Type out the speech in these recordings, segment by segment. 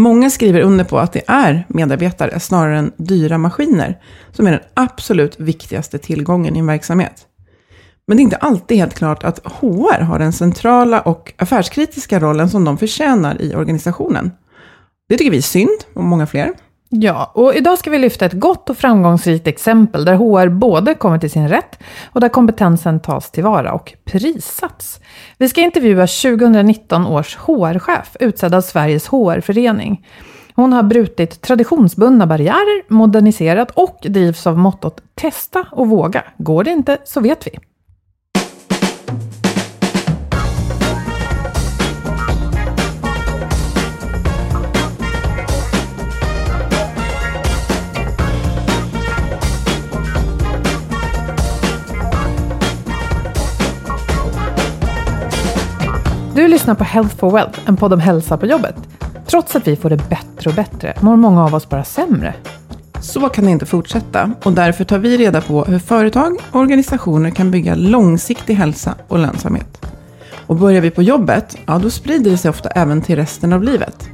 Många skriver under på att det är medarbetare snarare än dyra maskiner som är den absolut viktigaste tillgången i en verksamhet. Men det är inte alltid helt klart att HR har den centrala och affärskritiska rollen som de förtjänar i organisationen. Det tycker vi är synd, och många fler. Ja, och idag ska vi lyfta ett gott och framgångsrikt exempel där HR både kommer till sin rätt och där kompetensen tas tillvara och prisats. Vi ska intervjua 2019 års HR-chef utsedd av Sveriges HR-förening. Hon har brutit traditionsbundna barriärer, moderniserat och drivs av mottot testa och våga. Går det inte så vet vi. Du lyssnar på Health for Wealth, en podd om hälsa på jobbet. Trots att vi får det bättre och bättre mår många av oss bara sämre. Så kan det inte fortsätta och därför tar vi reda på hur företag och organisationer kan bygga långsiktig hälsa och lönsamhet. Och börjar vi på jobbet, ja då sprider det sig ofta även till resten av livet.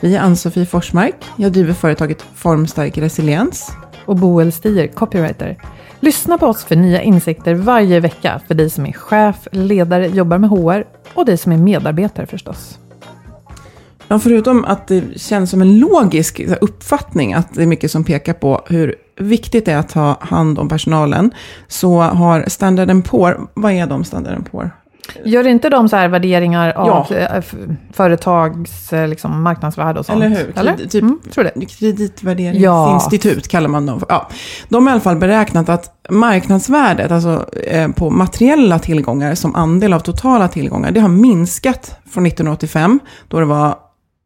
Vi är Ann-Sofie Forsmark, jag driver företaget Formstark Resiliens. Och Boel Stier, copywriter. Lyssna på oss för nya insikter varje vecka för dig som är chef, ledare, jobbar med HR och dig som är medarbetare förstås. Ja, förutom att det känns som en logisk uppfattning att det är mycket som pekar på hur viktigt det är att ta hand om personalen, så har Standard Poor, vad är de Standard Poor? Gör inte de så här värderingar av Ja. eh, företags eh, liksom, marknadsvärde och sånt? Eller hur? Eller? Typ Mm, tror det. kreditvärderingsinstitut kallar man dem. för. Ja. De har i alla fall beräknat att marknadsvärdet, alltså eh, på materiella tillgångar som andel av totala tillgångar, det har minskat från 1985, då det var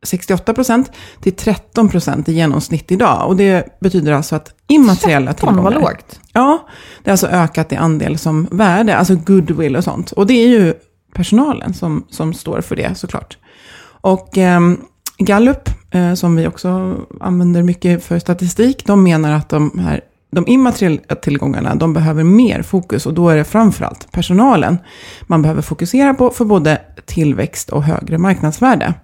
68 procent, till 13 procent i genomsnitt idag. Och det betyder alltså att immateriella 13 tillgångar... var lågt. Ja, det har alltså ökat i andel som värde, alltså goodwill och sånt. Och det är ju personalen som, som står för det såklart. Och ehm, Gallup, eh, som vi också använder mycket för statistik, de menar att de här de immateriella tillgångarna, de behöver mer fokus och då är det framförallt personalen man behöver fokusera på för både tillväxt och högre marknadsvärde.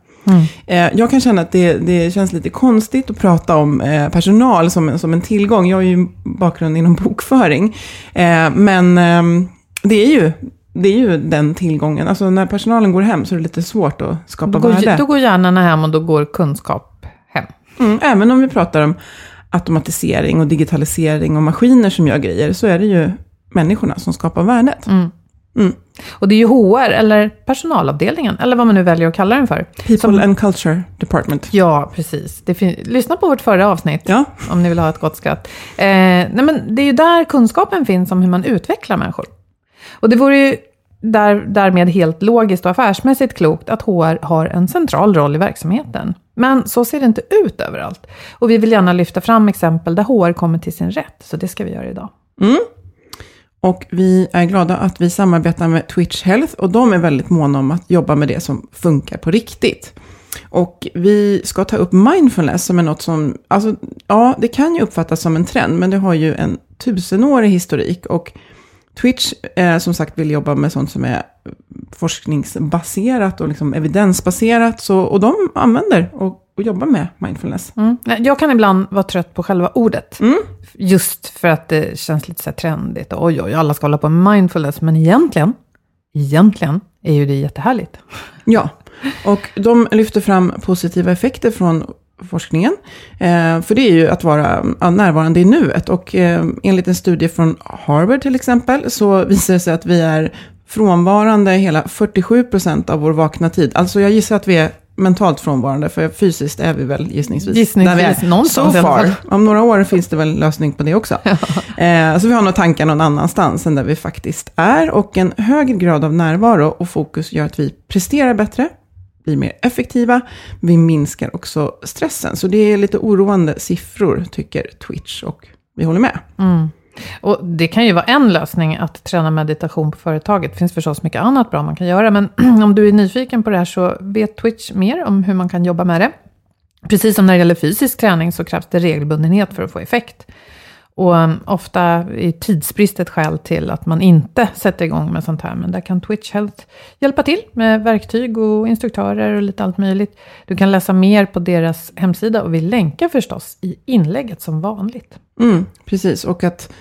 Eh, Jag kan känna att det, det känns lite konstigt att prata om eh, personal som, som en tillgång. Jag har ju bakgrund inom bokföring. Eh, Men ehm, det är, ju, det är ju den tillgången. Alltså när personalen går hem så är det lite svårt att skapa Då går, värde. då går hjärnorna hem och då går kunskap hem. Mm, även om vi pratar om automatisering och digitalisering och maskiner som gör grejer, så är det ju människorna som skapar värdet. Mm. Och det är ju HR, eller personalavdelningen, eller vad man nu väljer att kalla den för. People Som- and Culture Department. Ja, precis. Lyssna på vårt förra avsnitt, Ja. om ni vill ha ett gott skratt. Eh, nej, men det är ju där kunskapen finns om hur man utvecklar människor. Och det vore ju där, därmed helt logiskt och affärsmässigt klokt att HR har en central roll i verksamheten. Men så ser det inte ut överallt. Och vi vill gärna lyfta fram exempel där HR kommer till sin rätt, så det ska vi göra idag. Och vi är glada att vi samarbetar med Twitch Health och de är väldigt måna om att jobba med det som funkar på riktigt. Och vi ska ta upp mindfulness som är något som, alltså ja, det kan ju uppfattas som en trend, men det har ju en tusenårig historik. Och Twitch, eh, som sagt, vill jobba med sånt som är forskningsbaserat och liksom evidensbaserat. Så, och de använder och, och jobbar med mindfulness. Mm. Jag kan ibland vara trött på själva ordet. Mm. Just för att det känns lite så trendigt. Oj, oj, alla ska hålla på med mindfulness. Men egentligen, egentligen är ju det jättehärligt. Ja, och de lyfter fram positiva effekter från forskningen. Eh, för det är ju att vara närvarande i nuet. Och eh, enligt en studie från Harvard till exempel så visar det sig att vi är frånvarande hela 47 procent av vår vakna tid. Alltså jag gissar att vi är mentalt frånvarande, för fysiskt är vi väl gissningsvis, gissningsvis någonstans. So far. Om några år finns det väl lösning på det också. Ja. Eh, så vi har nog tankar någon annanstans än där vi faktiskt är. Och en högre grad av närvaro och fokus gör att vi presterar bättre, blir mer effektiva. Vi minskar också stressen. Så det är lite oroande siffror, tycker Twitch. Och vi håller med. Mm. Och det kan ju vara en lösning att träna meditation på företaget. Det finns förstås mycket annat bra man kan göra. Men om du är nyfiken på det här så vet Twitch mer om hur man kan jobba med det. Precis som när det gäller fysisk träning så krävs det regelbundenhet för att få effekt. Och um, ofta är tidsbrist ett skäl till att man inte sätter igång med sånt här. Men där kan Twitch Health hjälpa till med verktyg och instruktörer och lite allt möjligt. Du kan läsa mer på deras hemsida och vi länkar förstås i inlägget som vanligt. Mm, precis, och att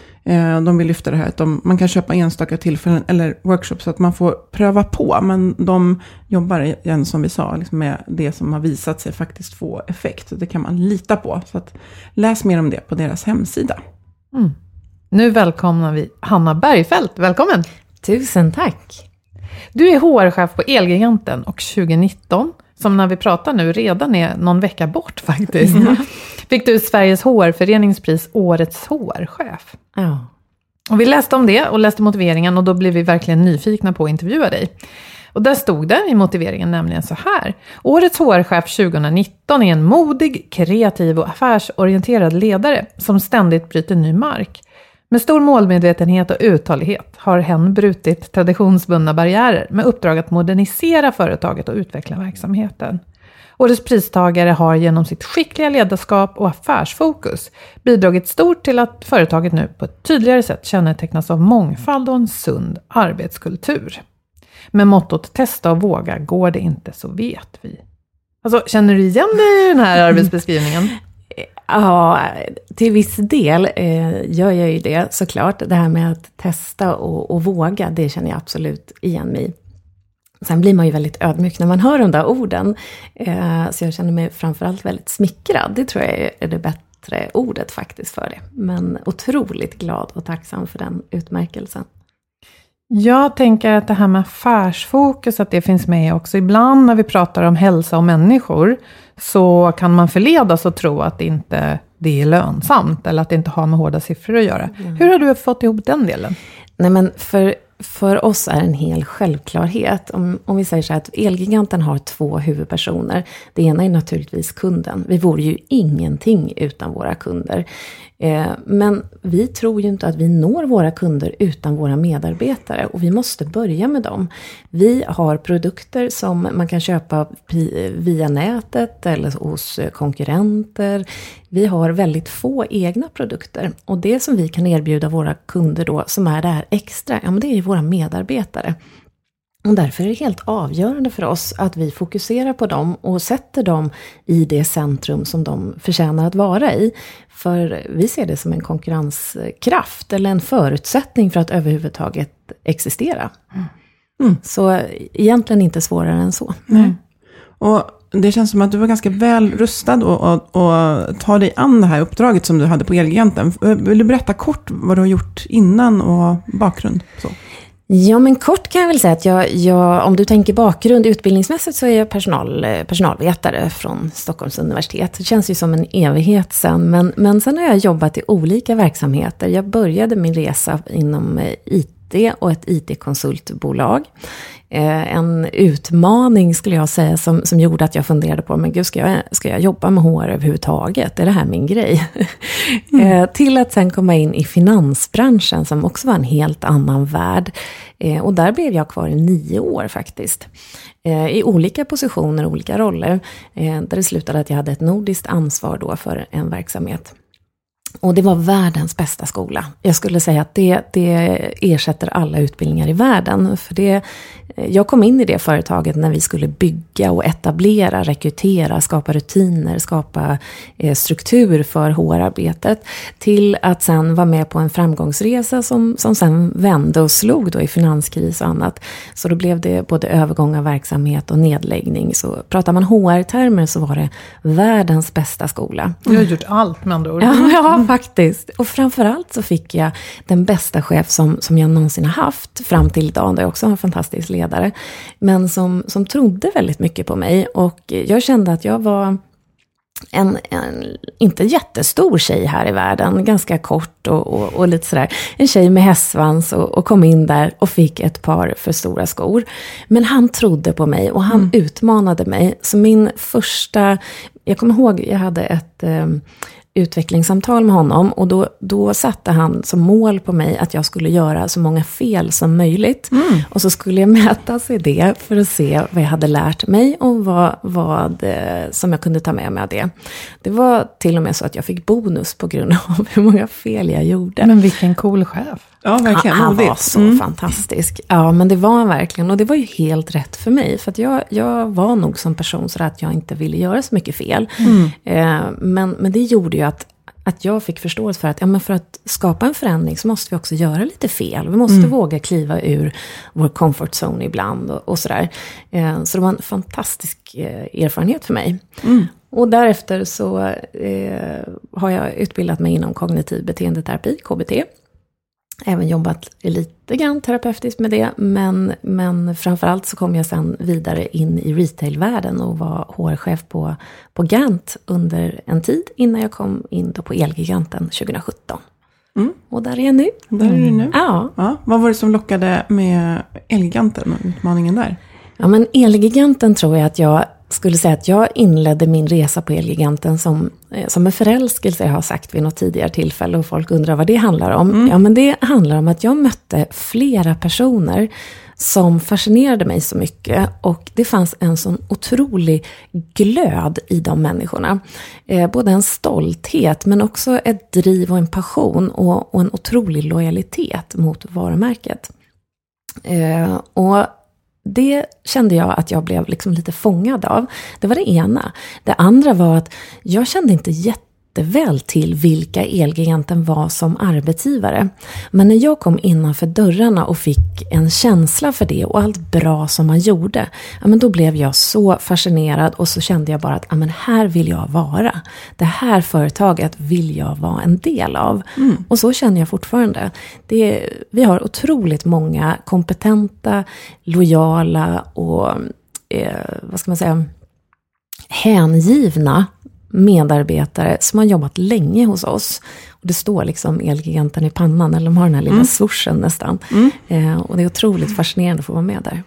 de vill lyfta det här att de, man kan köpa enstaka tillfällen eller workshops så att man får pröva på. Men de jobbar igen som vi sa liksom med det som har visat sig faktiskt få effekt. Det kan man lita på. Så att läs mer om det på deras hemsida. Mm. Nu välkomnar vi Hanna Bergfeldt. Välkommen! Tusen tack! Du är HR-chef på Elgiganten och 2019, som när vi pratar nu redan är någon vecka bort faktiskt, mm. fick du Sveriges HR-föreningspris Årets HR-chef. Ja. Och vi läste om det och läste motiveringen och då blev vi verkligen nyfikna på att intervjua dig. Och där stod det i motiveringen nämligen så här. Årets HR-chef 2019 är en modig, kreativ och affärsorienterad ledare som ständigt bryter ny mark. Med stor målmedvetenhet och uthållighet har hen brutit traditionsbundna barriärer med uppdrag att modernisera företaget och utveckla verksamheten. Årets pristagare har genom sitt skickliga ledarskap och affärsfokus bidragit stort till att företaget nu på ett tydligare sätt kännetecknas av mångfald och en sund arbetskultur. Med mottot testa och våga, går det inte så vet vi. Alltså, känner du igen dig i den här arbetsbeskrivningen? Ja, till viss del eh, gör jag ju det såklart. Det här med att testa och, och, våga, det känner jag absolut igen mig i. Sen blir man ju väldigt ödmjuk när man hör de där orden. Eh, så jag känner mig framförallt väldigt smickrad. Det tror jag är det bättre ordet faktiskt för det. Men otroligt glad och tacksam för den utmärkelsen. Jag tänker att det här med affärsfokus, att det finns med också. Ibland när vi pratar om hälsa och människor, så kan man förledas att tro att det inte det är lönsamt, eller att det inte har med hårda siffror att göra. Mm. Hur har du fått ihop den delen? Nej men för för oss är en hel självklarhet. Om, om vi säger så här att Elgiganten har två huvudpersoner. Det ena är naturligtvis kunden. Vi vore ju ingenting utan våra kunder. Eh, men vi tror ju inte att vi når våra kunder utan våra medarbetare och vi måste börja med dem. Vi har produkter som man kan köpa via nätet eller hos eh, konkurrenter. Vi har väldigt få egna produkter och det som vi kan erbjuda våra kunder då som är det här extra, ja men det är ju våra medarbetare. Och därför är det helt avgörande för oss att vi fokuserar på dem och sätter dem i det centrum som de förtjänar att vara i. För vi ser det som en konkurrenskraft eller en förutsättning för att överhuvudtaget existera. Mm. Så egentligen inte svårare än så. Mm. Och det känns som att du var ganska väl rustad och, och, och ta dig an det här uppdraget som du hade på Elgiganten. Vill du berätta kort vad du har gjort innan och bakgrund? Så. Ja, men kort kan jag väl säga att jag, jag, om du tänker bakgrund utbildningsmässigt så är jag personal, eh, personalvetare från Stockholms universitet. Det känns ju som en evighet sen, men, men sen har jag jobbat i olika verksamheter. Jag började min resa inom eh, IT eh, och ett IT-konsultbolag. Eh, en utmaning skulle jag säga som, som gjorde att jag funderade på, men gud, ska jag, ska jag jobba med HR överhuvudtaget? Är det här min grej? Mm. Eh, till att sen komma in i finansbranschen som också var en helt annan värld. Eh, och där blev jag kvar i nio år faktiskt. I olika positioner olika roller. Där det slutade att jag hade ett nordiskt ansvar då för en verksamhet. Och det var världens bästa skola. Jag skulle säga att det, det ersätter alla utbildningar i världen. För det, jag kom in i det företaget när vi skulle bygga och etablera, rekrytera, skapa rutiner, skapa eh, struktur för HR-arbetet. Till att sen vara med på en framgångsresa som, som sen vände och slog då i finanskris och annat. Så då blev det både övergång av verksamhet och nedläggning. Så pratar man HR-termer så var det världens bästa skola. Du har gjort allt med andra ord. Ja, ja, faktiskt. Och framförallt så fick jag den bästa chef som, som jag någonsin har haft fram till idag, där jag också har en fantastisk ledare. Men som, som trodde väldigt mycket på mig. Och jag kände att jag var en, en, inte jättestor tjej här i världen, ganska kort och, och, och lite sådär. En tjej med hästsvans och, och, kom in där och fick ett par för stora skor. Men han trodde på mig och han mm. utmanade mig. Så min första, jag kommer ihåg, jag hade ett eh, utvecklingssamtal med honom och då, då satte han som mål på mig att jag skulle göra så många fel som möjligt. Mm. Och så skulle jag mätas i det för att se vad jag hade lärt mig och vad, vad eh, som jag kunde ta med mig av det. Det var till och med så att jag fick bonus på grund av hur många fel jag gjorde. Men vilken cool chef. Ja, verkligen. Han, han var så mm. fantastisk. Ja, men det var han verkligen. Och det var ju helt rätt för mig. För att jag, jag var nog som person så att jag inte ville göra så mycket fel. Mm. Eh, men, men det gjorde ju att, att jag fick förståelse för att, ja, men för att skapa en förändring så måste vi också göra lite fel. Vi måste mm. våga kliva ur vår comfort zone ibland och, och sådär. Eh, så det var en fantastisk eh, erfarenhet för mig. Mm. Och därefter så eh, har jag utbildat mig inom kognitiv beteendeterapi, KBT även jobbat lite grann terapeutiskt med det, men, men framförallt så kom jag sen vidare in i retailvärlden och var HR-chef på, på Gant under en tid innan jag kom in då på Elgiganten 2017. Mm. Och där är jag nu. Där är du nu. Ja. ja. Vad var det som lockade med Elgiganten utmaningen där? Ja, men Elgiganten tror jag att jag skulle säga att jag inledde min resa på Elgiganten som, eh, som en förälskelse, jag har sagt vid något tidigare tillfälle, och folk undrar vad det handlar om. Mm. Ja, men det handlar om att jag mötte flera personer som fascinerade mig så mycket. Och det fanns en sån otrolig glöd i de människorna. Eh, både en stolthet, men också ett driv och en passion och, och en otrolig lojalitet mot varumärket. Eh, och det kände jag att jag blev liksom lite fångad av. Det var det ena. Det andra var att jag kände inte jätte jätteväl till vilka Elgiganten var som arbetsgivare. Men när jag kom innanför dörrarna och fick en känsla för det och allt bra som man gjorde, ja, men då blev jag så fascinerad och så kände jag bara att ja, men här vill jag vara. Det här företaget vill jag vara en del av. Mm. Och så känner jag fortfarande. Det, vi har otroligt många kompetenta, lojala och eh, vad ska man säga, hängivna medarbetare som har jobbat länge hos oss. Och det står liksom Elgiganten i pannan, eller de har den här lilla mm. swooshen nästan. Mm. Eh, och det är otroligt fascinerande att få vara med där.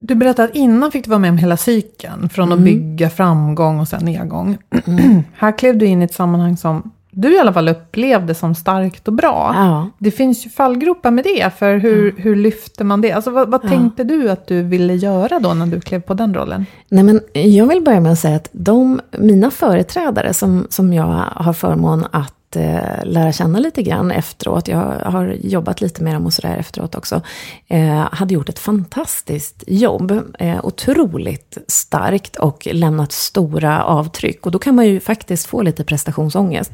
Du berättade att innan fick du vara med om hela cykeln, från att mm. bygga framgång och sen nedgång. Mm. Här klev du in i ett sammanhang som du i alla fall upplevde som starkt och bra. Ja. Det finns ju fallgropar med det, för hur, ja. hur lyfter man det? Alltså, vad, vad ja. tänkte du att du ville göra då när du klev på den rollen? Nej, men jag vill börja med att säga att de, mina företrädare som, som jag har förmån att eh, lära känna lite grann efteråt, jag har jobbat lite med dem och sådär efteråt också, eh, hade gjort ett fantastiskt jobb. Eh, otroligt starkt och lämnat stora avtryck. Och då kan man ju faktiskt få lite prestationsångest.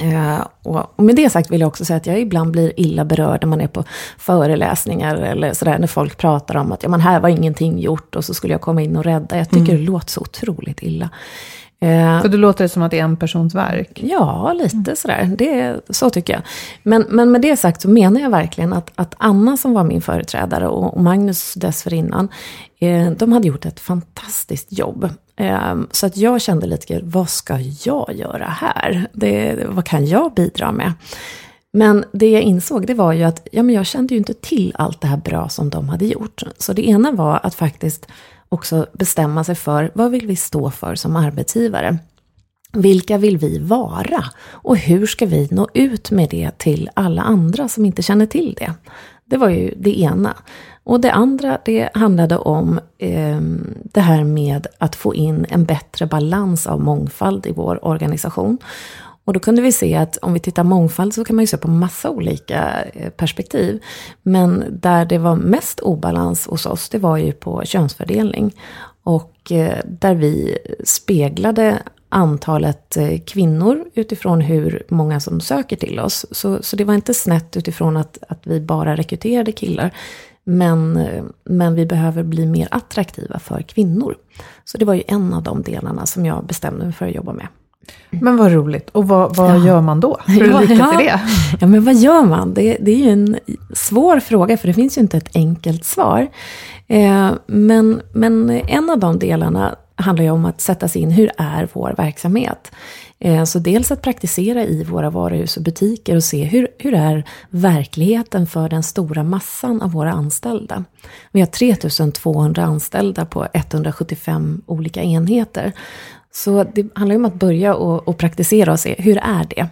Eh, och med det sagt vill jag också säga att jag ibland blir illa berörd när man är på föreläsningar eller sådär, när folk pratar om att ja, men här var ingenting gjort och så skulle jag komma in och rädda. Jag tycker mm. det låter så otroligt illa. Eh, För låter det som att det är en persons verk? Ja, lite sådär. Det, så tycker jag. Men, men med det sagt så menar jag verkligen att, att Anna som var min företrädare och, och Magnus dessförinnan, eh, de hade gjort ett fantastiskt jobb. Ehm, så att jag kände lite, vad ska jag göra här? Det, vad kan jag bidra med? Men det jag insåg det var ju att ja, men jag kände ju inte till allt det här bra som de hade gjort. Så det ena var att faktiskt också bestämma sig för vad vill vi stå för som arbetsgivare? Vilka vill vi vara? Och hur ska vi nå ut med det till alla andra som inte känner till det? Det var ju det ena. Och det andra, det handlade om eh, det här med att få in en bättre balans av mångfald i vår organisation. Och då kunde vi se att om vi tittar mångfald så kan man ju se på massa olika eh, perspektiv. Men där det var mest obalans hos oss, det var ju på könsfördelning. Och eh, där vi speglade antalet eh, kvinnor utifrån hur många som söker till oss. Så, så det var inte snett utifrån att, att vi bara rekryterade killar. Men, men vi behöver bli mer attraktiva för kvinnor. Så det var ju en av de delarna som jag bestämde mig för att jobba med. Men vad roligt. Och vad, vad ja. gör man då? Hur ja, lyckas ja. det? Ja, men vad gör man? Det, det, är ju en svår fråga, för det finns ju inte ett enkelt svar. Eh, men, men en av de delarna handlar ju om att sätta sig in, hur är vår verksamhet? Eh, så dels att praktisera i våra varuhus och butiker och se hur, hur är verkligheten för den stora massan av våra anställda. Vi har 3200 anställda på 175 olika enheter. Så det handlar om att börja och, och praktisera och se, hur är det?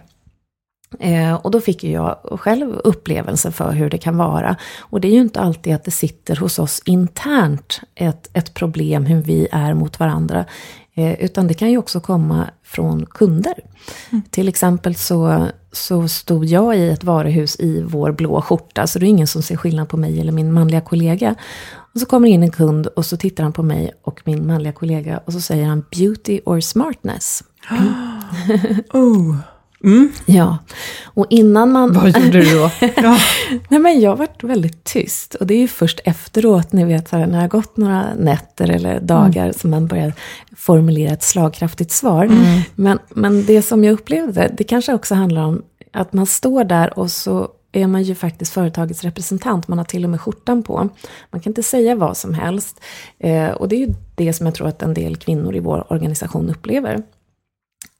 Eh, och då fick ju jag själv upplevelsen för hur det kan vara. Och det är ju inte alltid att det sitter hos oss internt ett, ett problem hur vi är mot varandra. Eh, utan det kan ju också komma från kunder. Mm. Till exempel så, så stod jag i ett varuhus i vår blå skjorta, så det är ingen som ser skillnad på mig eller min manliga kollega. Och så kommer in en kund och så tittar han på mig och min manliga kollega och så säger han beauty or smartness. Mm. oh. Mm. Ja, och innan man... Vad gjorde du då? ja. Nej men jag varit väldigt tyst. Och det är ju först efteråt, ni vet, när det har gått några nätter eller dagar, mm. som man börjar formulera ett slagkraftigt svar. Mm. Men, men det som jag upplevde, det kanske också handlar om att man står där och så är man ju faktiskt företagets representant. Man har till och med skjortan på. Man kan inte säga vad som helst. Eh, och det är ju det som jag tror att en del kvinnor i vår organisation upplever.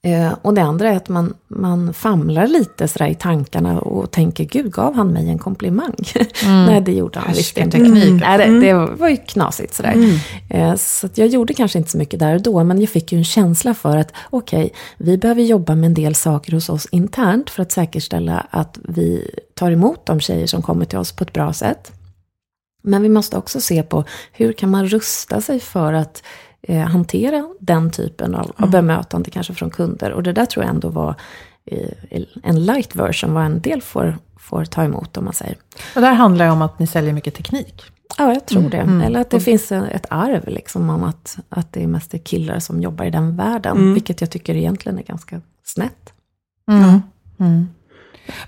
Eh, och det andra är att man, man famlar lite sådär i tankarna och tänker, gud gav han mig en komplimang? Mm. Nej, det gjorde han visst inte. Mm. Nej, det, det, var ju knasigt sådär. Mm. Eh, så jag gjorde kanske inte så mycket där och då, men jag fick ju en känsla för att okej, okay, vi behöver jobba med en del saker hos oss internt för att säkerställa att vi tar emot de tjejer som kommer till oss på ett bra sätt. Men vi måste också se på hur kan man rusta sig för att eh, hantera den typen av, mm. av bemötande kanske från kunder. Och det där tror jag ändå var eh, en light version, vad en del får, får ta emot om man säger. Och det här handlar ju om att ni säljer mycket teknik. Ja, jag tror mm. det. Mm. Eller att det mm. finns ett arv liksom om att, att det är mest killar som jobbar i den världen. Mm. Vilket jag tycker egentligen är ganska snett. Mm.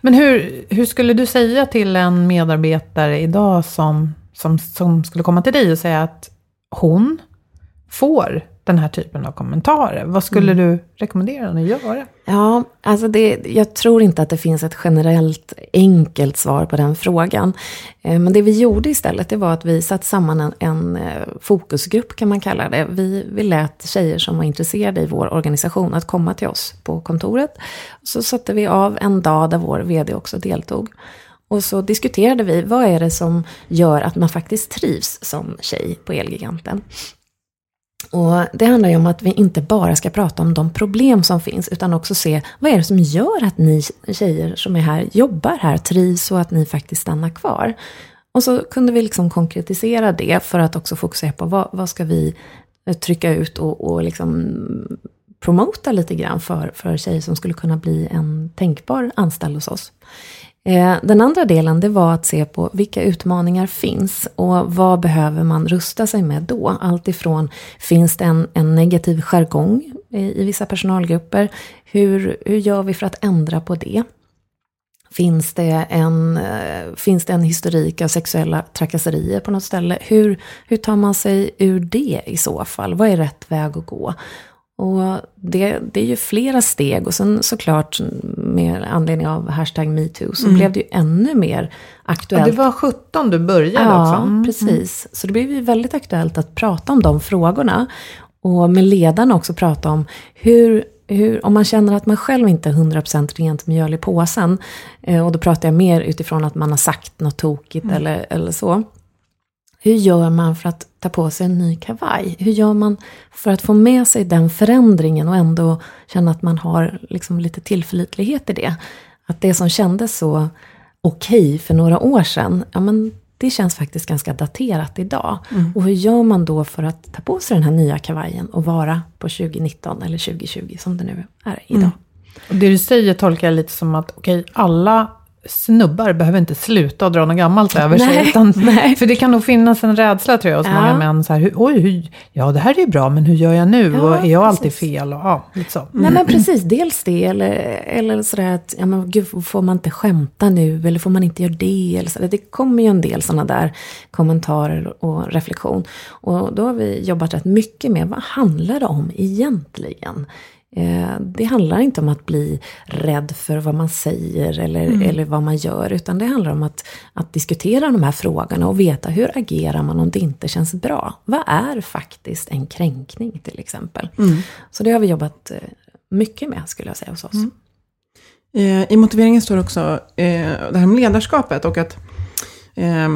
Men hur, hur skulle du säga till en medarbetare idag som, som, som skulle komma till dig och säga att hon får den här typen av kommentarer. Vad skulle mm. du rekommendera henne att göra? Ja, alltså det, jag tror inte att det finns ett generellt enkelt svar på den frågan. Eh, men det vi gjorde istället, det var att vi satte samman en, en eh, fokusgrupp kan man kalla det. Vi, vi lät tjejer som var intresserade i vår organisation att komma till oss på kontoret. Så satte vi av en dag där vår vd också deltog. Och så diskuterade vi, vad är det som gör att man faktiskt trivs som tjej på Elgiganten? Och det handlar ju om att vi inte bara ska prata om de problem som finns, utan också se vad är det som gör att ni tjejer som är här jobbar här, trivs och att ni faktiskt stannar kvar. Och så kunde vi liksom konkretisera det för att också fokusera på vad, vad ska vi eh, trycka ut och, och liksom promota lite grann för, för tjejer som skulle kunna bli en tänkbar anställd hos oss. Eh, den andra delen det var att se på vilka utmaningar finns och vad behöver man rusta sig med då? Alltifrån finns det en, en negativ jargong i, i vissa personalgrupper? Hur, hur gör vi för att ändra på det? Finns det, en, eh, finns det en historik av sexuella trakasserier på något ställe? Hur, hur tar man sig ur det i så fall? Vad är rätt väg att gå? Och det, det är ju flera steg och sen såklart med anledning av hashtag metoo så mm. blev det ju ännu mer aktuellt. Ja, det var 17 du började ja, också. Ja, mm. precis. Så det blev ju väldigt aktuellt att prata om de frågorna. Och med ledarna också prata om hur, hur, om man känner att man själv inte är 100% rent mjöl i påsen. Eh, och då pratar jag mer utifrån att man har sagt något tokigt mm. eller, eller så. Hur gör man för att ta på sig en ny kavaj? Hur gör man för att få med sig den förändringen och ändå känna att man har liksom lite tillförlitlighet i det? Att det som kändes så okej okay för några år sedan, ja men det känns faktiskt ganska daterat idag. Mm. Och hur gör man då för att ta på sig den här nya kavajen och vara på 2019 eller 2020 som det nu är idag? Mm. Och det du säger tolkar jag lite som att, okej, alla snubbar behöver inte sluta och dra något gammalt över sig. Nej, Utan, nej. För det kan nog finnas en rädsla tror jag hos Ja. många män. Så här, oj, hur, ja det här är ju bra, men hur gör jag nu? Ja, och är jag alltid precis. fel? Och, ja, lite så. Nej men precis, dels det eller, eller sådär att, ja men gud, får man inte skämta nu eller får man inte göra det eller sådär. Det kommer ju en del sådana där kommentarer och reflektion. Och då har vi jobbat rätt mycket med, vad handlar det om egentligen? Eh, det handlar inte om att bli rädd för vad man säger eller, eller vad man gör, utan det handlar om att, att diskutera de här frågorna och veta hur agerar man om det inte känns bra? Vad är faktiskt en kränkning till exempel? Så det har vi jobbat eh, mycket med skulle jag säga hos oss. Eh, I motiveringen står också det här med ledarskapet och att eh,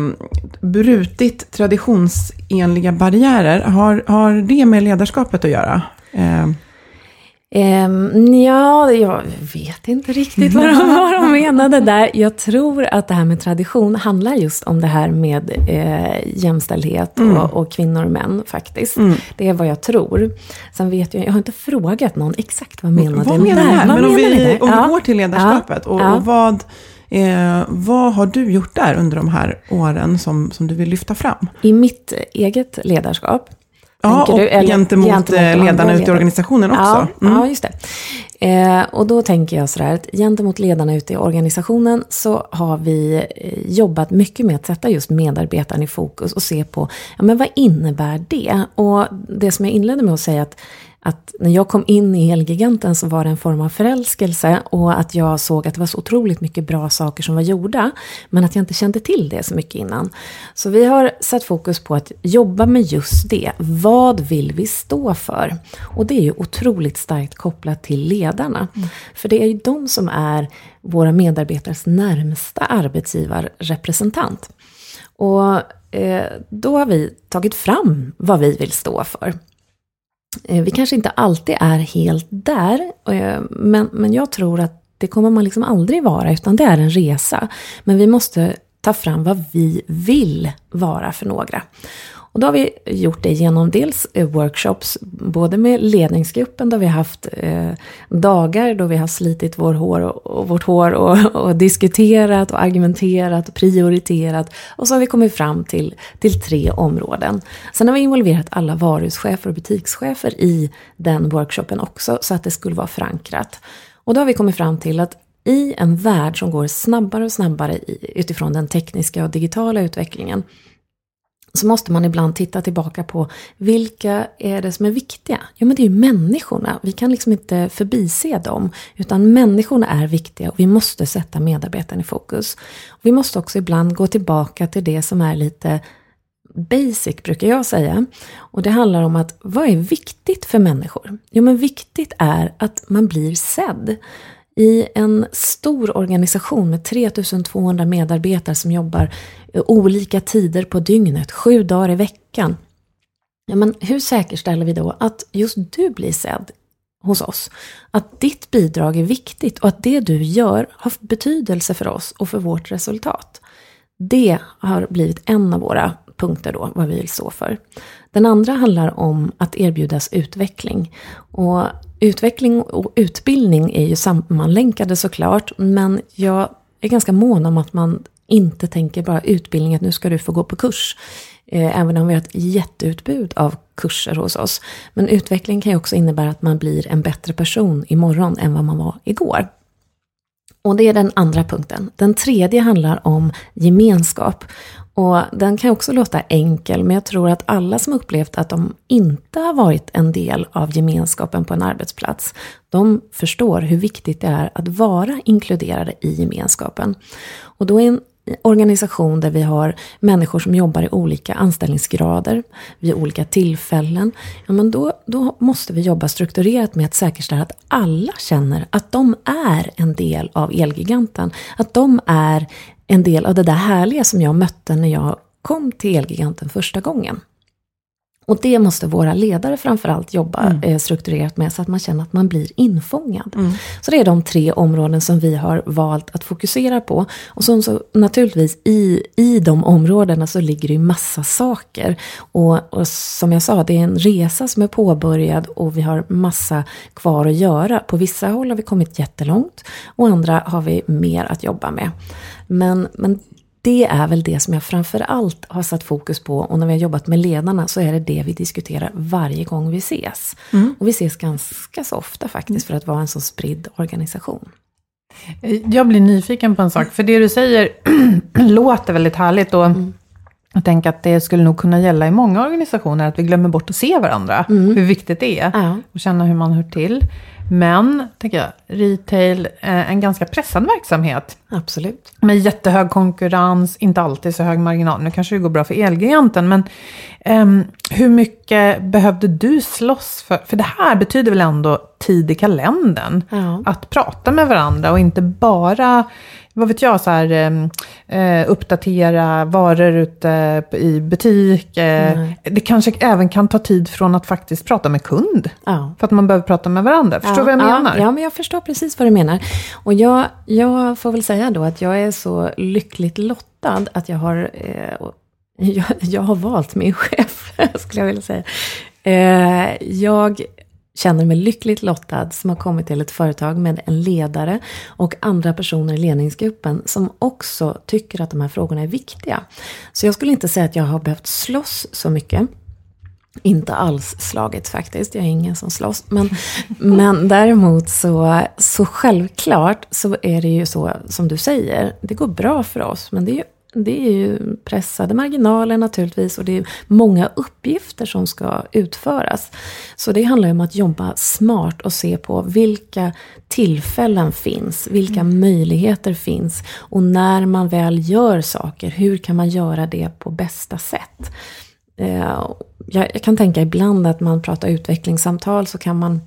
brutit traditionsenliga barriärer, har, har det med ledarskapet att göra? Eh, Ehm, ja, jag vet inte riktigt vad de, vad de menade där. Jag tror att det här med tradition handlar just om det här med eh, jämställdhet och, och kvinnor och män faktiskt. Det är vad jag tror. Sen vet jag, jag har inte frågat någon exakt vad menade vad menar där? Vad Men om vi, där? om Ja. vi går till ledarskapet, Ja. och, Ja. och vad, eh, vad har du gjort där under de här åren som, som du vill lyfta fram? I mitt eget ledarskap. Ja, och du? Eller gentemot, gentemot eh, andra ledarna ute i organisationen också. Ja, Mm. ja just det. Eh, och då tänker jag sådär att gentemot ledarna ute i organisationen så har vi eh, jobbat mycket med att sätta just medarbetaren i fokus och se på, ja men vad innebär det? Och det som jag inledde med att säga att att när jag kom in i Elgiganten så var det en form av förälskelse och att jag såg att det var så otroligt mycket bra saker som var gjorda, men att jag inte kände till det så mycket innan. Så vi har satt fokus på att jobba med just det. Vad vill vi stå för? Och det är ju otroligt starkt kopplat till ledarna. För det är ju de som är våra medarbetares närmsta arbetsgivarrepresentant. Och eh, då har vi tagit fram vad vi vill stå för. Eh, vi kanske inte alltid är helt där, eh, men, men jag tror att det kommer man liksom aldrig vara, utan det är en resa. Men vi måste ta fram vad vi vill vara för några. Och då har vi gjort det genom dels eh, workshops, både med ledningsgruppen där vi har haft eh, dagar då vi har slitit vår hår och, och vårt hår och, och diskuterat och argumenterat och prioriterat. Och så har vi kommit fram till, till tre områden. Sen har vi involverat alla varuhuschefer och butikschefer i den workshopen också, så att det skulle vara förankrat. Och då har vi kommit fram till att i en värld som går snabbare och snabbare utifrån den tekniska och digitala utvecklingen så måste man ibland titta tillbaka på vilka är det som är viktiga? Jo men det är ju människorna. Vi kan liksom inte förbise dem. Utan människorna är viktiga och vi måste sätta medarbetaren i fokus. Vi måste också ibland gå tillbaka till det som är lite basic brukar jag säga. Och det handlar om att vad är viktigt för människor? Jo men viktigt är att man blir sedd. I en stor organisation med 3200 medarbetare som jobbar eh, olika tider på dygnet, sju dagar i veckan. Ja, men hur säkerställer vi då att just du blir sedd hos oss? Att ditt bidrag är viktigt och att det du gör har betydelse för oss och för vårt resultat. Det har blivit en av våra punkter då, vad vi vill stå för. Den andra handlar om att erbjudas utveckling. Och utveckling och utbildning är ju sammanlänkade såklart, men jag är ganska mån om att man inte tänker bara utbildning, att nu ska du få gå på kurs. Eh, även om vi har ett jätteutbud av kurser hos oss. Men utveckling kan ju också innebära att man blir en bättre person imorgon än vad man var igår. Och det är den andra punkten. Den tredje handlar om gemenskap. Och den kan också låta enkel, men jag tror att alla som upplevt att de inte har varit en del av gemenskapen på en arbetsplats, de förstår hur viktigt det är att vara inkluderade i gemenskapen. Och då är en organisation där vi har människor som jobbar i olika anställningsgrader vid olika tillfällen, ja, men då, då måste vi jobba strukturerat med att säkerställa att alla känner att de är en del av Elgiganten. Att de är en del av det där härliga som jag mötte när jag kom till Elgiganten första gången. Och det måste våra ledare framförallt jobba Mm. eh, strukturerat med så att man känner att man blir infångad. Så det är de tre områden som vi har valt att fokusera på. Och som så, naturligtvis i, i de områdena så ligger det ju massa saker. Och, och som jag sa, det är en resa som är påbörjad och vi har massa kvar att göra. På vissa håll har vi kommit jättelångt och andra har vi mer att jobba med. Men, men det är väl det som jag framför allt har satt fokus på och när vi har jobbat med ledarna så är det det vi diskuterar varje gång vi ses. Och vi ses ganska så ofta faktiskt för att vara en så spridd organisation. Jag blir nyfiken på en sak, för det du säger låter väldigt härligt. Och jag tänker att det skulle nog kunna gälla i många organisationer, att vi glömmer bort att se varandra. Hur viktigt det är. Ja. Och känna hur man hör till. Men, tänker jag, retail, eh, en ganska pressad verksamhet. Absolut. Med jättehög konkurrens, inte alltid så hög marginal. Nu kanske det går bra för Elgiganten, men ehm, hur mycket behövde du slåss för? För det här betyder väl ändå tid i kalendern? Ja. Att prata med varandra och inte bara, vad vet jag, så här, ehm, eh, uppdatera varor ute i butik. Eh, Nej. det kanske även kan ta tid från att faktiskt prata med kund. Ja. För att man behöver prata med varandra. Förstår du vad jag menar? Ja, ja, men jag förstår precis vad du menar. Och jag, jag får väl säga då att jag är så lyckligt lottad att jag har, eh, jag, jag har valt min chef, skulle jag vilja säga. Eh, jag känner mig lyckligt lottad som har kommit till ett företag med en ledare och andra personer i ledningsgruppen som också tycker att de här frågorna är viktiga. Så jag skulle inte säga att jag har behövt slåss så mycket. Inte alls slagits faktiskt, jag är ingen som slåss. Men, men däremot så, så självklart så är det ju så som du säger, det går bra för oss. Men det är ju, det är ju pressade marginaler naturligtvis och det är många uppgifter som ska utföras. Så det handlar ju om att jobba smart och se på vilka tillfällen finns, vilka möjligheter finns och när man väl gör saker, hur kan man göra det på bästa sätt? Jag, jag kan tänka ibland att man pratar utvecklingssamtal så kan man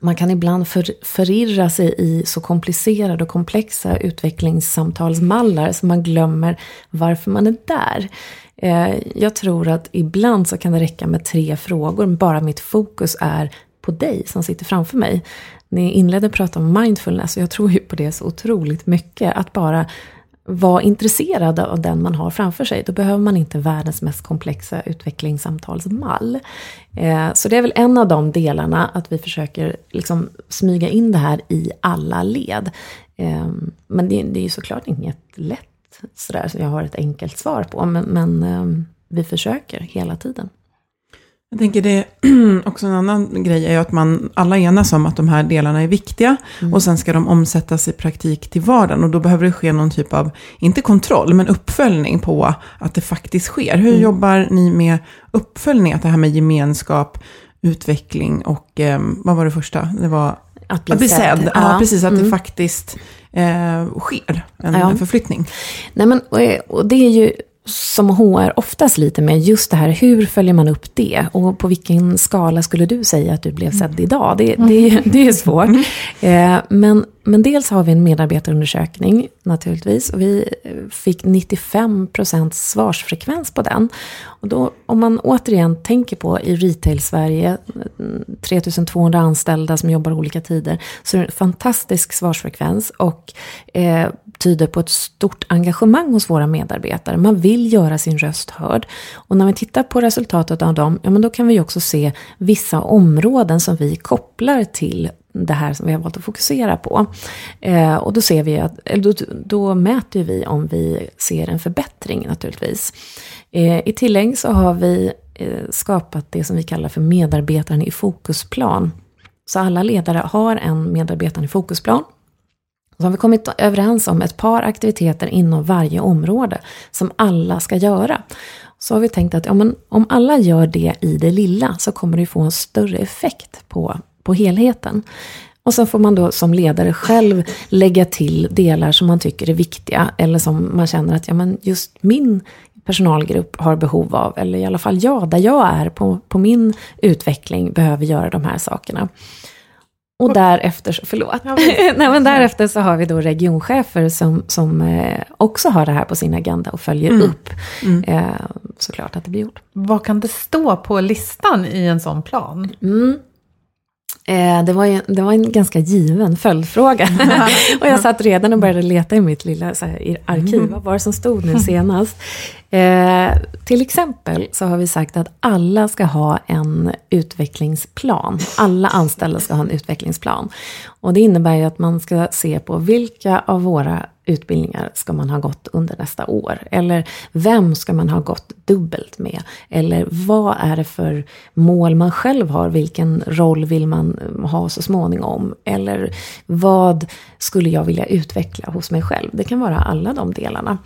man kan ibland för, förirra sig i så komplicerade och komplexa utvecklingssamtalsmallar så man glömmer varför man är där. Eh, jag tror att ibland så kan det räcka med tre frågor, bara mitt fokus är på dig som sitter framför mig. Ni inledde att prata om mindfulness och jag tror ju på det så otroligt mycket. Att bara vara intresserad av den man har framför sig. Då behöver man inte världens mest komplexa utvecklingssamtalsmall. Eh, så det är väl en av de delarna, att vi försöker liksom smyga in det här i alla led. Eh, men det, det är ju såklart inget lätt sådär, som jag har ett enkelt svar på. Men, men eh, vi försöker hela tiden. Jag tänker det också en annan grej är ju att man alla enas om att de här delarna är viktiga. Och sen ska de omsättas i praktik till vardagen. Och då behöver det ske någon typ av, inte kontroll, men uppföljning på att det faktiskt sker. Hur jobbar ni med uppföljning? Att det här med gemenskap, utveckling och eh, vad var det första? Det var Att bli, att bli sedd. Ja, precis. Att det Mm. faktiskt eh, sker en Ja. förflyttning. Nej, men, och, och det är ju som HR oftast lite med just det här, hur följer man upp det? Och på vilken skala skulle du säga att du blev sedd idag? Det, det, det är svårt. Eh, men, men dels har vi en medarbetarundersökning naturligtvis. Och vi fick 95% svarsfrekvens på den. Och då, om man återigen tänker på i retail-Sverige, mm, 3200 anställda som jobbar olika tider, så är det en fantastisk svarsfrekvens och eh, tyder på ett stort engagemang hos våra medarbetare. Man vill göra sin röst hörd. Och när vi tittar på resultatet av dem, ja men då kan vi också se vissa områden som vi kopplar till det här som vi har valt att fokusera på. Eh, och då ser vi att, då, då mäter vi om vi ser en förbättring naturligtvis. Eh, I tillägg så har vi eh, skapat det som vi kallar för medarbetaren i fokusplan. Så alla ledare har en medarbetare i fokusplan. Så har vi kommit överens om ett par aktiviteter inom varje område som alla ska göra. Så har vi tänkt att ja, men om alla gör det i det lilla så kommer det få en större effekt på, på helheten. Och sen får man då som ledare själv lägga till delar som man tycker är viktiga eller som man känner att ja, men just min personalgrupp har behov av, eller i alla fall jag, där jag är på, på min utveckling, behöver göra de här sakerna. Och därefter, förlåt, Nej, men därefter så har vi då regionchefer som, som eh, också har det här på sin agenda och följer upp. Eh, såklart att det blir gjort. Vad kan det stå på listan i en sån plan? Mm. Eh, det, var ju, det var en ganska given följdfråga. och jag satt redan och började leta i mitt lilla så här, arkiv. Vad var det som stod nu senast? Eh, till exempel så har vi sagt att alla ska ha en utvecklingsplan. Alla anställda ska ha en utvecklingsplan. Och det innebär ju att man ska se på vilka av våra utbildningar ska man ha gått under nästa år? Eller vem ska man ha gått dubbelt med? Eller vad är det för mål man själv har? Vilken roll vill man ha så småningom? Eller vad skulle jag vilja utveckla hos mig själv? Det kan vara alla de delarna.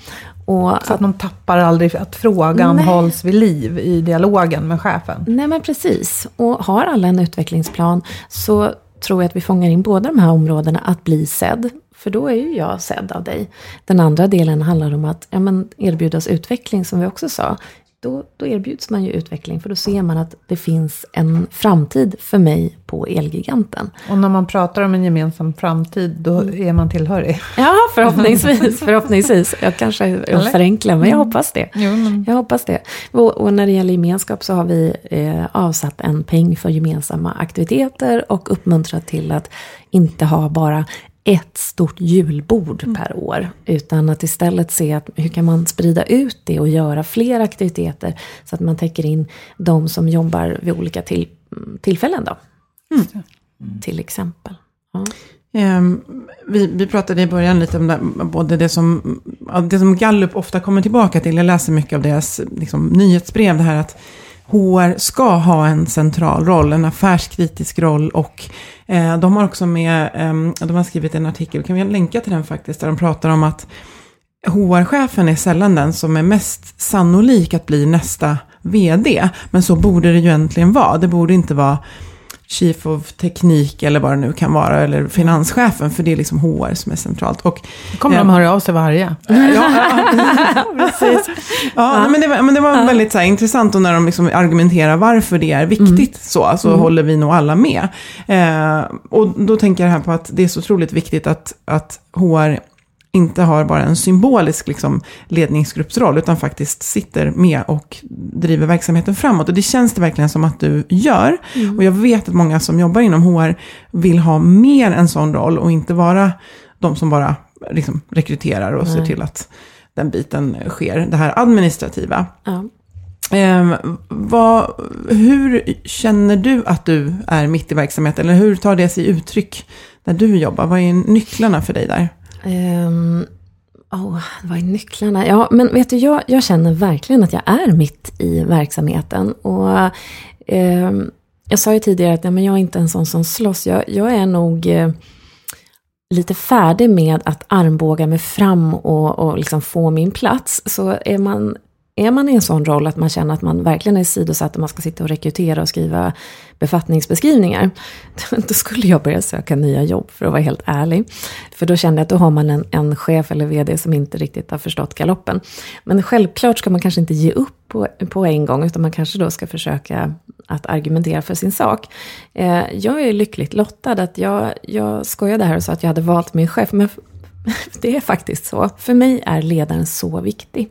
Och så att man tappar aldrig att frågan nej. hålls vid liv i dialogen med chefen? Nej men precis. Och har alla en utvecklingsplan så tror jag att vi fångar in båda de här områdena, att bli sedd, för då är ju jag sedd av dig. Den andra delen handlar om att ja, men erbjudas utveckling, som vi också sa. Då, då erbjuds man ju utveckling, för då ser man att det finns en framtid för mig på Elgiganten. Och när man pratar om en gemensam framtid, då är man tillhörig? Ja, förhoppningsvis. förhoppningsvis. Jag kanske Eller? förenklar, men jag hoppas det. Jo, men... Jag hoppas det. Och, och, när det gäller gemenskap så har vi eh, avsatt en peng för gemensamma aktiviteter och uppmuntrat till att inte ha bara ett stort julbord mm. per år. Utan att istället se att hur kan man sprida ut det och göra fler aktiviteter så att man täcker in de som jobbar vid olika till, tillfällen. Då. Mm. Till exempel. Ja. Um, vi, vi pratade i början lite om det, både det som, det som Gallup ofta kommer tillbaka till. Jag läser mycket av deras liksom, nyhetsbrev. Det här att HR ska ha en central roll, en affärskritisk roll och eh, de har också med, eh, de har skrivit en artikel, kan vi länka till den faktiskt, där de pratar om att HR-chefen är sällan den som är mest sannolik att bli nästa vd. Men så borde det ju egentligen vara. Det borde inte vara Chief of Teknik eller vad det nu kan vara, eller finanschefen, för det är liksom HR som är centralt. Och, kommer eh, de höra av sig varje. Ja, ja, precis. Ja, ja. Men, det var, men det var ja. väldigt så här, intressant och när de liksom argumenterar varför det är viktigt mm. så, så mm. håller vi nog alla med. Eh, och då tänker jag här på att det är så otroligt viktigt att, att HR inte har bara en symbolisk liksom, ledningsgruppsroll, utan faktiskt sitter med och driver verksamheten framåt. Och det känns det verkligen som att du gör. Mm. Och jag vet att många som jobbar inom HR vill ha mer en sån roll och inte vara de som bara liksom, rekryterar och Nej. ser till att den biten sker, det här administrativa. Ja. Eh, vad, hur känner du att du är mitt i verksamheten? Eller hur tar det sig uttryck när du jobbar? Vad är nycklarna för dig där? Ehm, um, oh, vad är nycklarna? Ja, men vet du, jag, jag känner verkligen att jag är mitt i verksamheten. Och um, jag sa ju tidigare att ja, men jag är inte en sån som slåss. Jag, jag är nog eh, lite färdig med att armbåga mig fram och, och liksom få min plats. Så är man är man i en sån roll att man känner att man verkligen är sidosatt och man ska sitta och rekrytera och skriva befattningsbeskrivningar, då skulle jag börja söka nya jobb för att vara helt ärlig. För då kände jag att då har man en, en chef eller vd som inte riktigt har förstått galoppen. Men självklart ska man kanske inte ge upp på, på en gång, utan man kanske då ska försöka att argumentera för sin sak. Eh, jag är lyckligt lottad att jag, jag skojade här och sa att jag hade valt min chef, men det är faktiskt så. För mig är ledaren så viktig.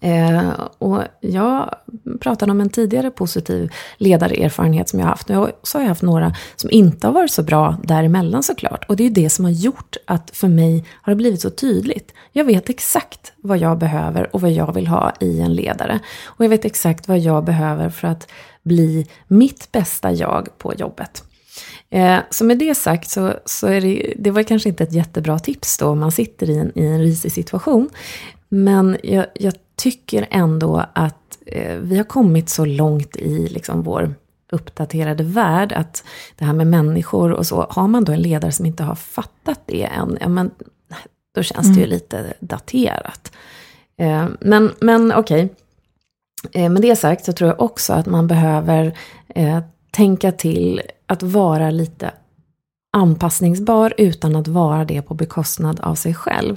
Eh, och jag pratade om en tidigare positiv ledarerfarenhet som jag haft. Och så har jag haft några som inte har varit så bra däremellan såklart. Och det är det som har gjort att för mig har det blivit så tydligt. Jag vet exakt vad jag behöver och vad jag vill ha i en ledare. Och jag vet exakt vad jag behöver för att bli mitt bästa jag på jobbet. Eh, så med det sagt så, så är det, det var kanske inte ett jättebra tips då om man sitter i en, i en risig situation. Men jag, jag tycker ändå att eh, vi har kommit så långt i liksom vår uppdaterade värld att det här med människor och så, har man då en ledare som inte har fattat det än, ja, men, då känns mm. det ju mm. lite daterat. Eh, men men okej, okay. eh, med det sagt så tror jag också att man behöver eh, tänka till att vara lite anpassningsbar utan att vara det på bekostnad av sig själv.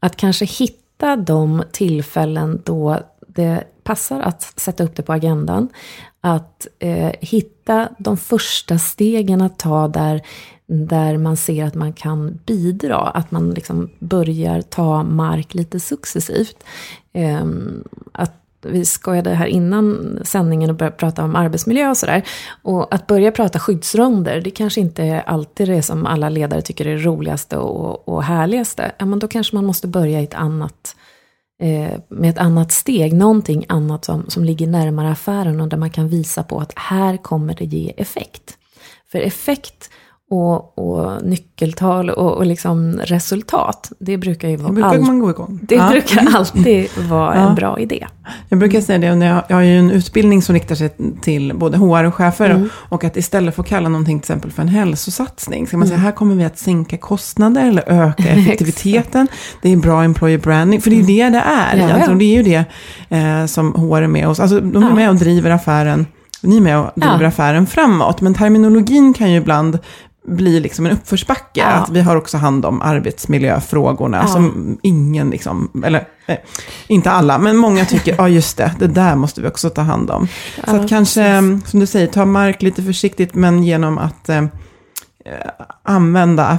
Att kanske hitta hitta de tillfällen då det passar att sätta upp det på agendan. Att eh, hitta de första stegen att ta där, där man ser att man kan bidra. Att man liksom börjar ta mark lite successivt. Eh, att vi skojade här innan sändningen och började prata om arbetsmiljö och sådär. Och att börja prata skyddsronder, det kanske inte alltid är det som alla ledare tycker är det roligaste och, och härligaste. Ja, men då kanske man måste börja i ett annat eh, med ett annat steg, någonting annat som, som ligger närmare affären och där man kan visa på att här kommer det ge effekt. För effekt och, och nyckeltal och, och liksom resultat, det brukar ju vara... Det brukar all, man gå igång. det Ja. brukar alltid vara Ja. en bra idé. Jag brukar säga det, när jag, jag har ju en utbildning som riktar sig till både HR och chefer. Mm. Och att istället för att kalla någonting till exempel för en hälsosatsning, ska man Mm. säga här kommer vi att sänka kostnader eller öka effektiviteten. det är bra employer branding, för det är ju det det är. Mm. Ja. Och det är ju det eh, som HR är med oss. Alltså de är med och driver affären, ni är med och driver Ja. affären framåt. Men terminologin kan ju ibland bli liksom en uppförsbacke. Ja. Att vi har också hand om arbetsmiljöfrågorna Ja. som ingen, liksom, eller eh, inte alla, men många tycker, ja just det, det där måste vi också ta hand om. Så Ja, att kanske, eh, som du säger, ta mark lite försiktigt, men genom att eh, eh, använda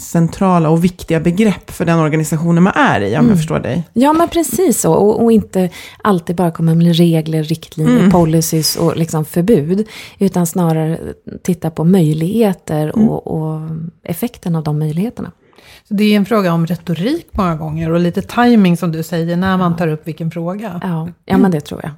affärscentrala och viktiga begrepp för den organisationen man är i, om jag förstår dig. Ja, men precis så. Och, och inte alltid bara komma med regler, riktlinjer, Mm. policies och liksom förbud. Utan snarare titta på möjligheter Mm. och, och effekten av de möjligheterna. Så det är en fråga om retorik många gånger och lite timing som du säger när man tar upp vilken fråga. Ja, ja men det tror jag.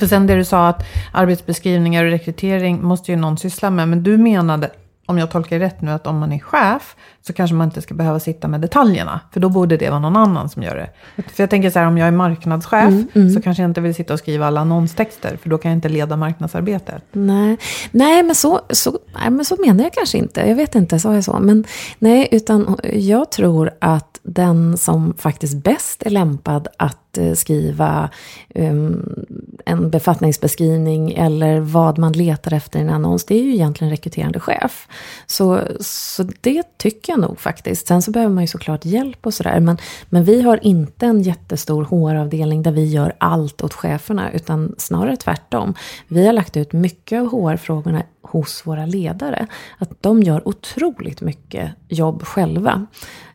För sen det du sa att arbetsbeskrivningar och rekrytering måste ju någon syssla med. Men du menade, om jag tolkar rätt nu, att om man är chef så kanske man inte ska behöva sitta med detaljerna. För då borde det vara någon annan som gör det. För jag tänker så här, om jag är marknadschef så kanske jag inte vill sitta och skriva alla annonstexter. För då kan jag inte leda marknadsarbetet. Nej, nej, men, så, så, nej men så menar jag kanske inte. Jag vet inte, sa jag så? Men nej, utan jag tror att den som faktiskt bäst är lämpad att eh, skriva um, en befattningsbeskrivning eller vad man letar efter i en annons, det är ju egentligen rekryterande chef. Så, så det tycker jag nog faktiskt. Sen så behöver man ju såklart hjälp och sådär. Men, men vi har inte en jättestor HR-avdelning där vi gör allt åt cheferna, utan snarare tvärtom. Vi har lagt ut mycket av HR-frågorna hos våra ledare. Att de gör otroligt mycket jobb själva.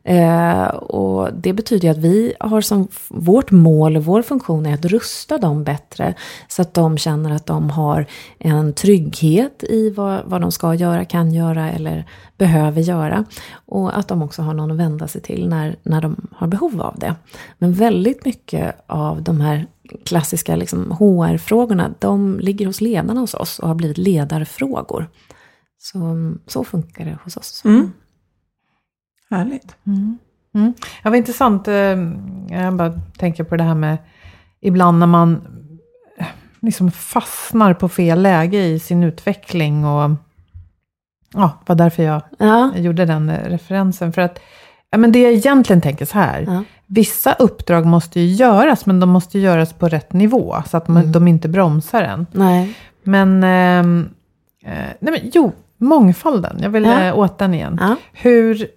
Eh, och det betyder ju att vi har som vårt mål och vår funktion är att rusta dem bättre. Så att de känner att de har en trygghet i vad, vad de ska göra, kan göra eller behöver göra. Och att de också har någon att vända sig till när, när de har behov av det. Men väldigt mycket av de här klassiska liksom, HR-frågorna, de ligger hos ledarna hos oss och har blivit ledarfrågor. Så, så funkar det hos oss. Mm. Härligt. Mm. Ja, vad intressant. eh, Jag bara tänker på det här med ibland när man eh, liksom fastnar på fel läge i sin utveckling. Och ja, var därför jag Ja, gjorde den eh, referensen. För att ja, men det jag egentligen tänker så här. Ja. Vissa uppdrag måste ju göras, men de måste göras på rätt nivå. Så att man, de inte bromsar en. nej. Men, ehm, eh, nej men jo, mångfalden. Jag vill Ja. åt den igen. Ja. Hur,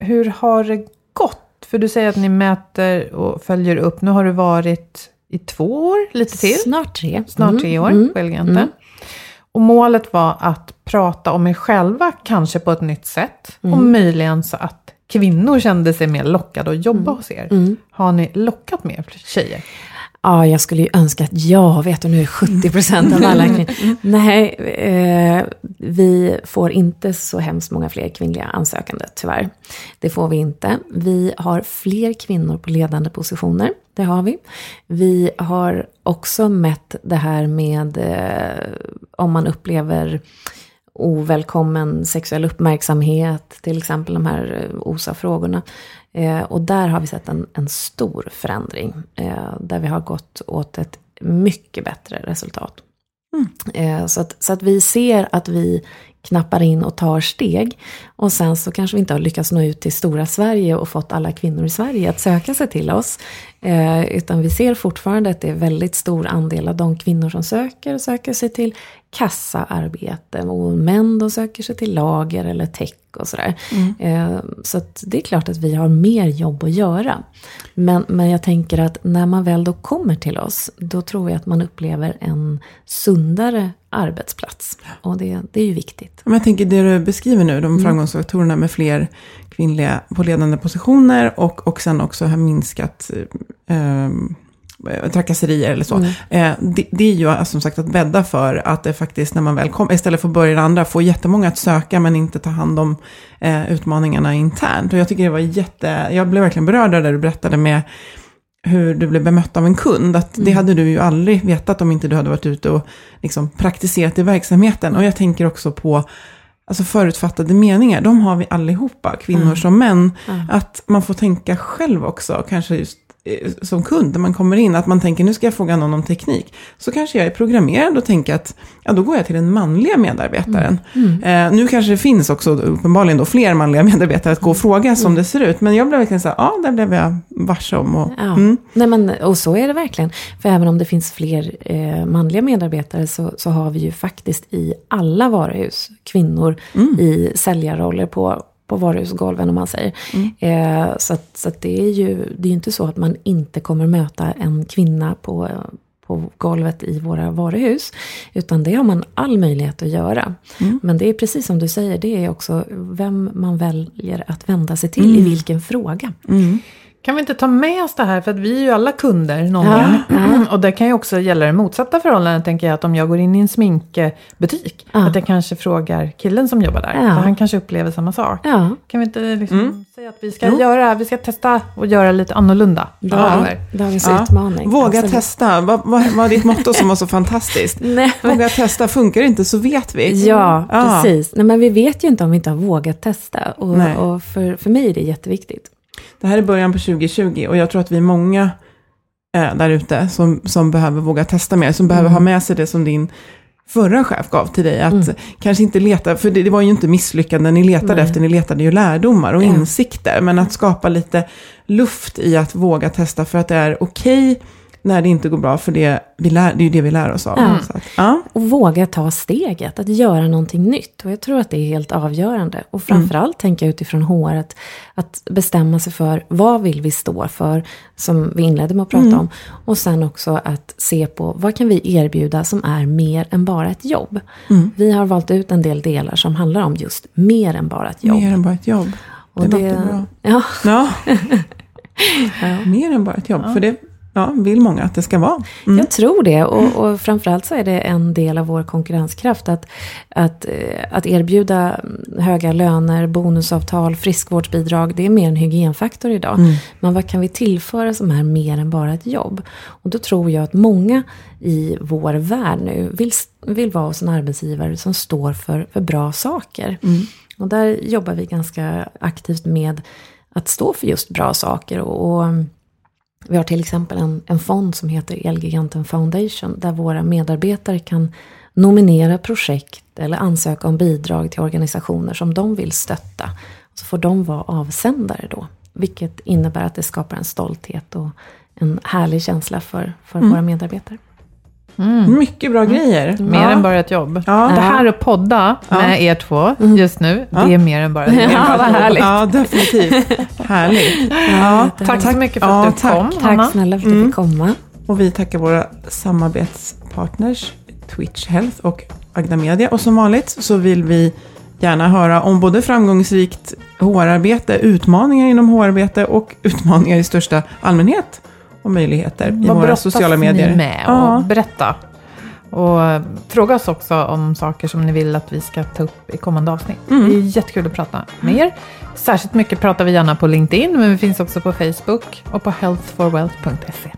hur har det gått? För du säger att ni mäter och följer upp. Nu har du varit i två år, lite till. Snart tre. Snart Mm, tre år mm, på Elgiganten. mm. Och målet var att prata om er själva, kanske på ett nytt sätt. Och Mm. möjligen så att kvinnor kände sig mer lockade att jobba hos er. Mm. Har ni lockat mer tjejer? Ja, jag skulle ju önska att jag vet du, nu är 70 procent av alla kvinnor. Nej, eh, vi får inte så hemskt många fler kvinnliga ansökande, tyvärr. Det får vi inte. Vi har fler kvinnor på ledande positioner, det har vi. Vi har också mätt det här med eh, om man upplever ovälkommen sexuell uppmärksamhet, till exempel de här eh, OSA-frågorna. Eh, och där har vi sett en, en stor förändring, eh, där vi har gått åt ett mycket bättre resultat. Mm. så, att, så att vi ser att vi knappar in och tar steg. Och sen så kanske vi inte har lyckats nå ut till stora Sverige och fått alla kvinnor i Sverige att söka sig till oss. Eh, utan vi ser fortfarande att det är väldigt stor andel av de kvinnor som söker, söker sig till kassaarbete. Och män då söker sig till lager eller tech och sådär. Eh, så det är klart att vi har mer jobb att göra. Men, men jag tänker att när man väl då kommer till oss, då tror jag att man upplever en sundare arbetsplats. Och det, det är ju viktigt. Men jag tänker det du beskriver nu, de framgångsfaktorerna med fler kvinnliga på ledande positioner och, och sen också har minskat eh, trakasserier eller så. Eh, det, det är ju alltså, som sagt att bädda för att det faktiskt när man väl kommer, istället för att börja andra, får jättemånga att söka men inte ta hand om eh, utmaningarna internt. Och jag tycker det var jätte, jag blev verkligen berörd av det du berättade med hur du blev bemött av en kund. Att Det hade du ju aldrig vetat om inte du hade varit ute och liksom praktiserat i verksamheten. Och jag tänker också på alltså förutfattade meningar. De har vi allihopa, kvinnor som män. Att man får tänka själv också, kanske just eh, som kund, när man kommer in, att man tänker nu ska jag fråga någon om teknik. Så kanske jag är programmerad och tänker att ja, då går jag till den manliga medarbetaren. Eh, nu kanske det finns också uppenbarligen då fler manliga medarbetare att gå och fråga som det ser ut. Men jag blev verkligen så här, ja, där blev jag varse om. Och, Ja. mm. Nej, men, och så är det verkligen. För även om det finns fler eh, manliga medarbetare så, så har vi ju faktiskt i alla varuhus kvinnor Mm. i säljarroller på, på varuhusgolven om man säger. Mm. Eh, så att, så att det är ju det är inte så att man inte kommer möta en kvinna på, på golvet i våra varuhus. Utan det har man all möjlighet att göra. Mm. Men det är precis som du säger, det är också vem man väljer att vända sig till i Mm. vilken fråga. Kan vi inte ta med oss det här? För att vi är ju alla kunder någon Ja, gång. Och det kan ju också gälla det motsatta förhållandet, tänker jag. Att om jag går in i en sminkbutik, Ja. att jag kanske frågar killen som jobbar där. Ja. För han kanske upplever samma sak. Ja, Kan vi inte liksom Mm. säga att vi ska göra, vi ska testa och göra lite annorlunda Ja. dagens Ja. utmaning. Våga Absolut. testa, vad vad var ditt motto som var så fantastiskt? Nej, men, Våga testa, funkar det inte så vet vi. ja, Ja. precis. Nej, men vi vet ju inte om vi inte har vågat testa. Och, och för, för mig är det jätteviktigt. Det här är början på 2020 och jag tror att vi är många eh, där ute som, som behöver våga testa mer, som behöver ha med sig det som din förra chef gav till dig. Att kanske inte leta, för det, det var ju inte misslyckanden ni letade Nej. efter, ni letade ju lärdomar och Ja. insikter. Men att skapa lite luft i att våga testa för att det är okej när det inte går bra, för det, vi lär, det är ju det vi lär oss av. Ja. Att, ja. Och våga ta steget, att göra någonting nytt. Och jag tror att det är helt avgörande. Och framförallt tänka utifrån HR, att, att bestämma sig för vad vill vi stå för, som vi inledde med att prata om. Och sen också att se på vad kan vi erbjuda som är mer än bara ett jobb. Vi har valt ut en del delar som handlar om just mer än bara ett jobb. Mer än bara ett jobb. Och det låter bra. Ja, Ja. Mer än bara ett jobb, för det ja, vill många att det ska vara. Mm. Jag tror det och, och framförallt så är det en del av vår konkurrenskraft att, att, eh, att erbjuda höga löner, bonusavtal, friskvårdsbidrag. Det är mer en hygienfaktor idag. Men vad kan vi tillföra som är mer än bara ett jobb? Och då tror jag att många i vår värld nu vill, vill vara hos en arbetsgivare som står för, för bra saker. Och där jobbar vi ganska aktivt med att stå för just bra saker. och, och vi har till exempel en, en fond som heter Elgiganten Foundation där våra medarbetare kan nominera projekt eller ansöka om bidrag till organisationer som de vill stötta. Så får de vara avsändare då. Vilket innebär att det skapar en stolthet och en härlig känsla för, för våra medarbetare. Mycket bra grejer. Mer ja. än bara ett jobb. Ja. Det här att podda med er två just nu, det är mer än bara ett jobb. Ja, vad härligt. Ja, definitivt. Härligt. Ja, Tack så mycket för att Ja, du tack. kom, Hanna. Tack snälla för att jag fick komma. Och vi tackar våra samarbetspartners Twitch Health och Agda Media. Och som vanligt så vill vi gärna höra om både framgångsrikt HR-arbete, utmaningar inom HR-arbete och utmaningar i största allmänhet och möjligheter i Vad våra brottas sociala medier. ni med? Ja. Och berätta. Och fråga oss också om saker som ni vill att vi ska ta upp i kommande avsnitt. Mm. Det är jättekul att prata med er. Särskilt mycket pratar vi gärna på LinkedIn, men vi finns också på Facebook och på healthforwealth.se.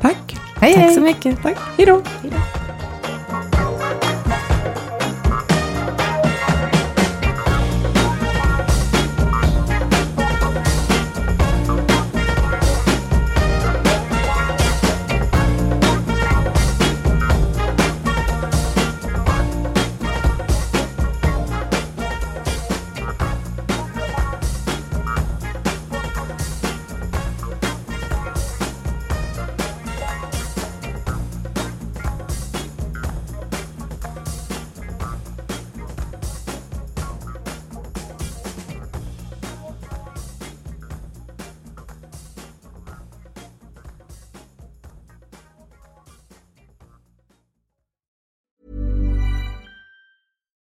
Tack. Hej, Tack hej! så mycket. Tack. Hej då.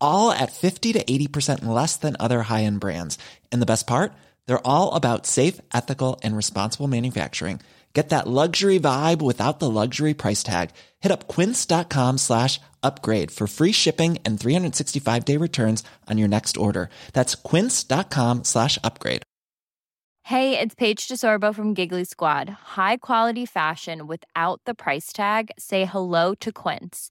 all at 50 to 80% less than other high end brands. And the best part? They're all about safe, ethical, and responsible manufacturing. Get that luxury vibe without the luxury price tag. Hit up quince.com slash upgrade for free shipping and 365 day returns on your next order. That's quince.com slash upgrade. Hey, it's Paige DeSorbo from Giggly Squad. High quality fashion without the price tag. Say hello to Quince.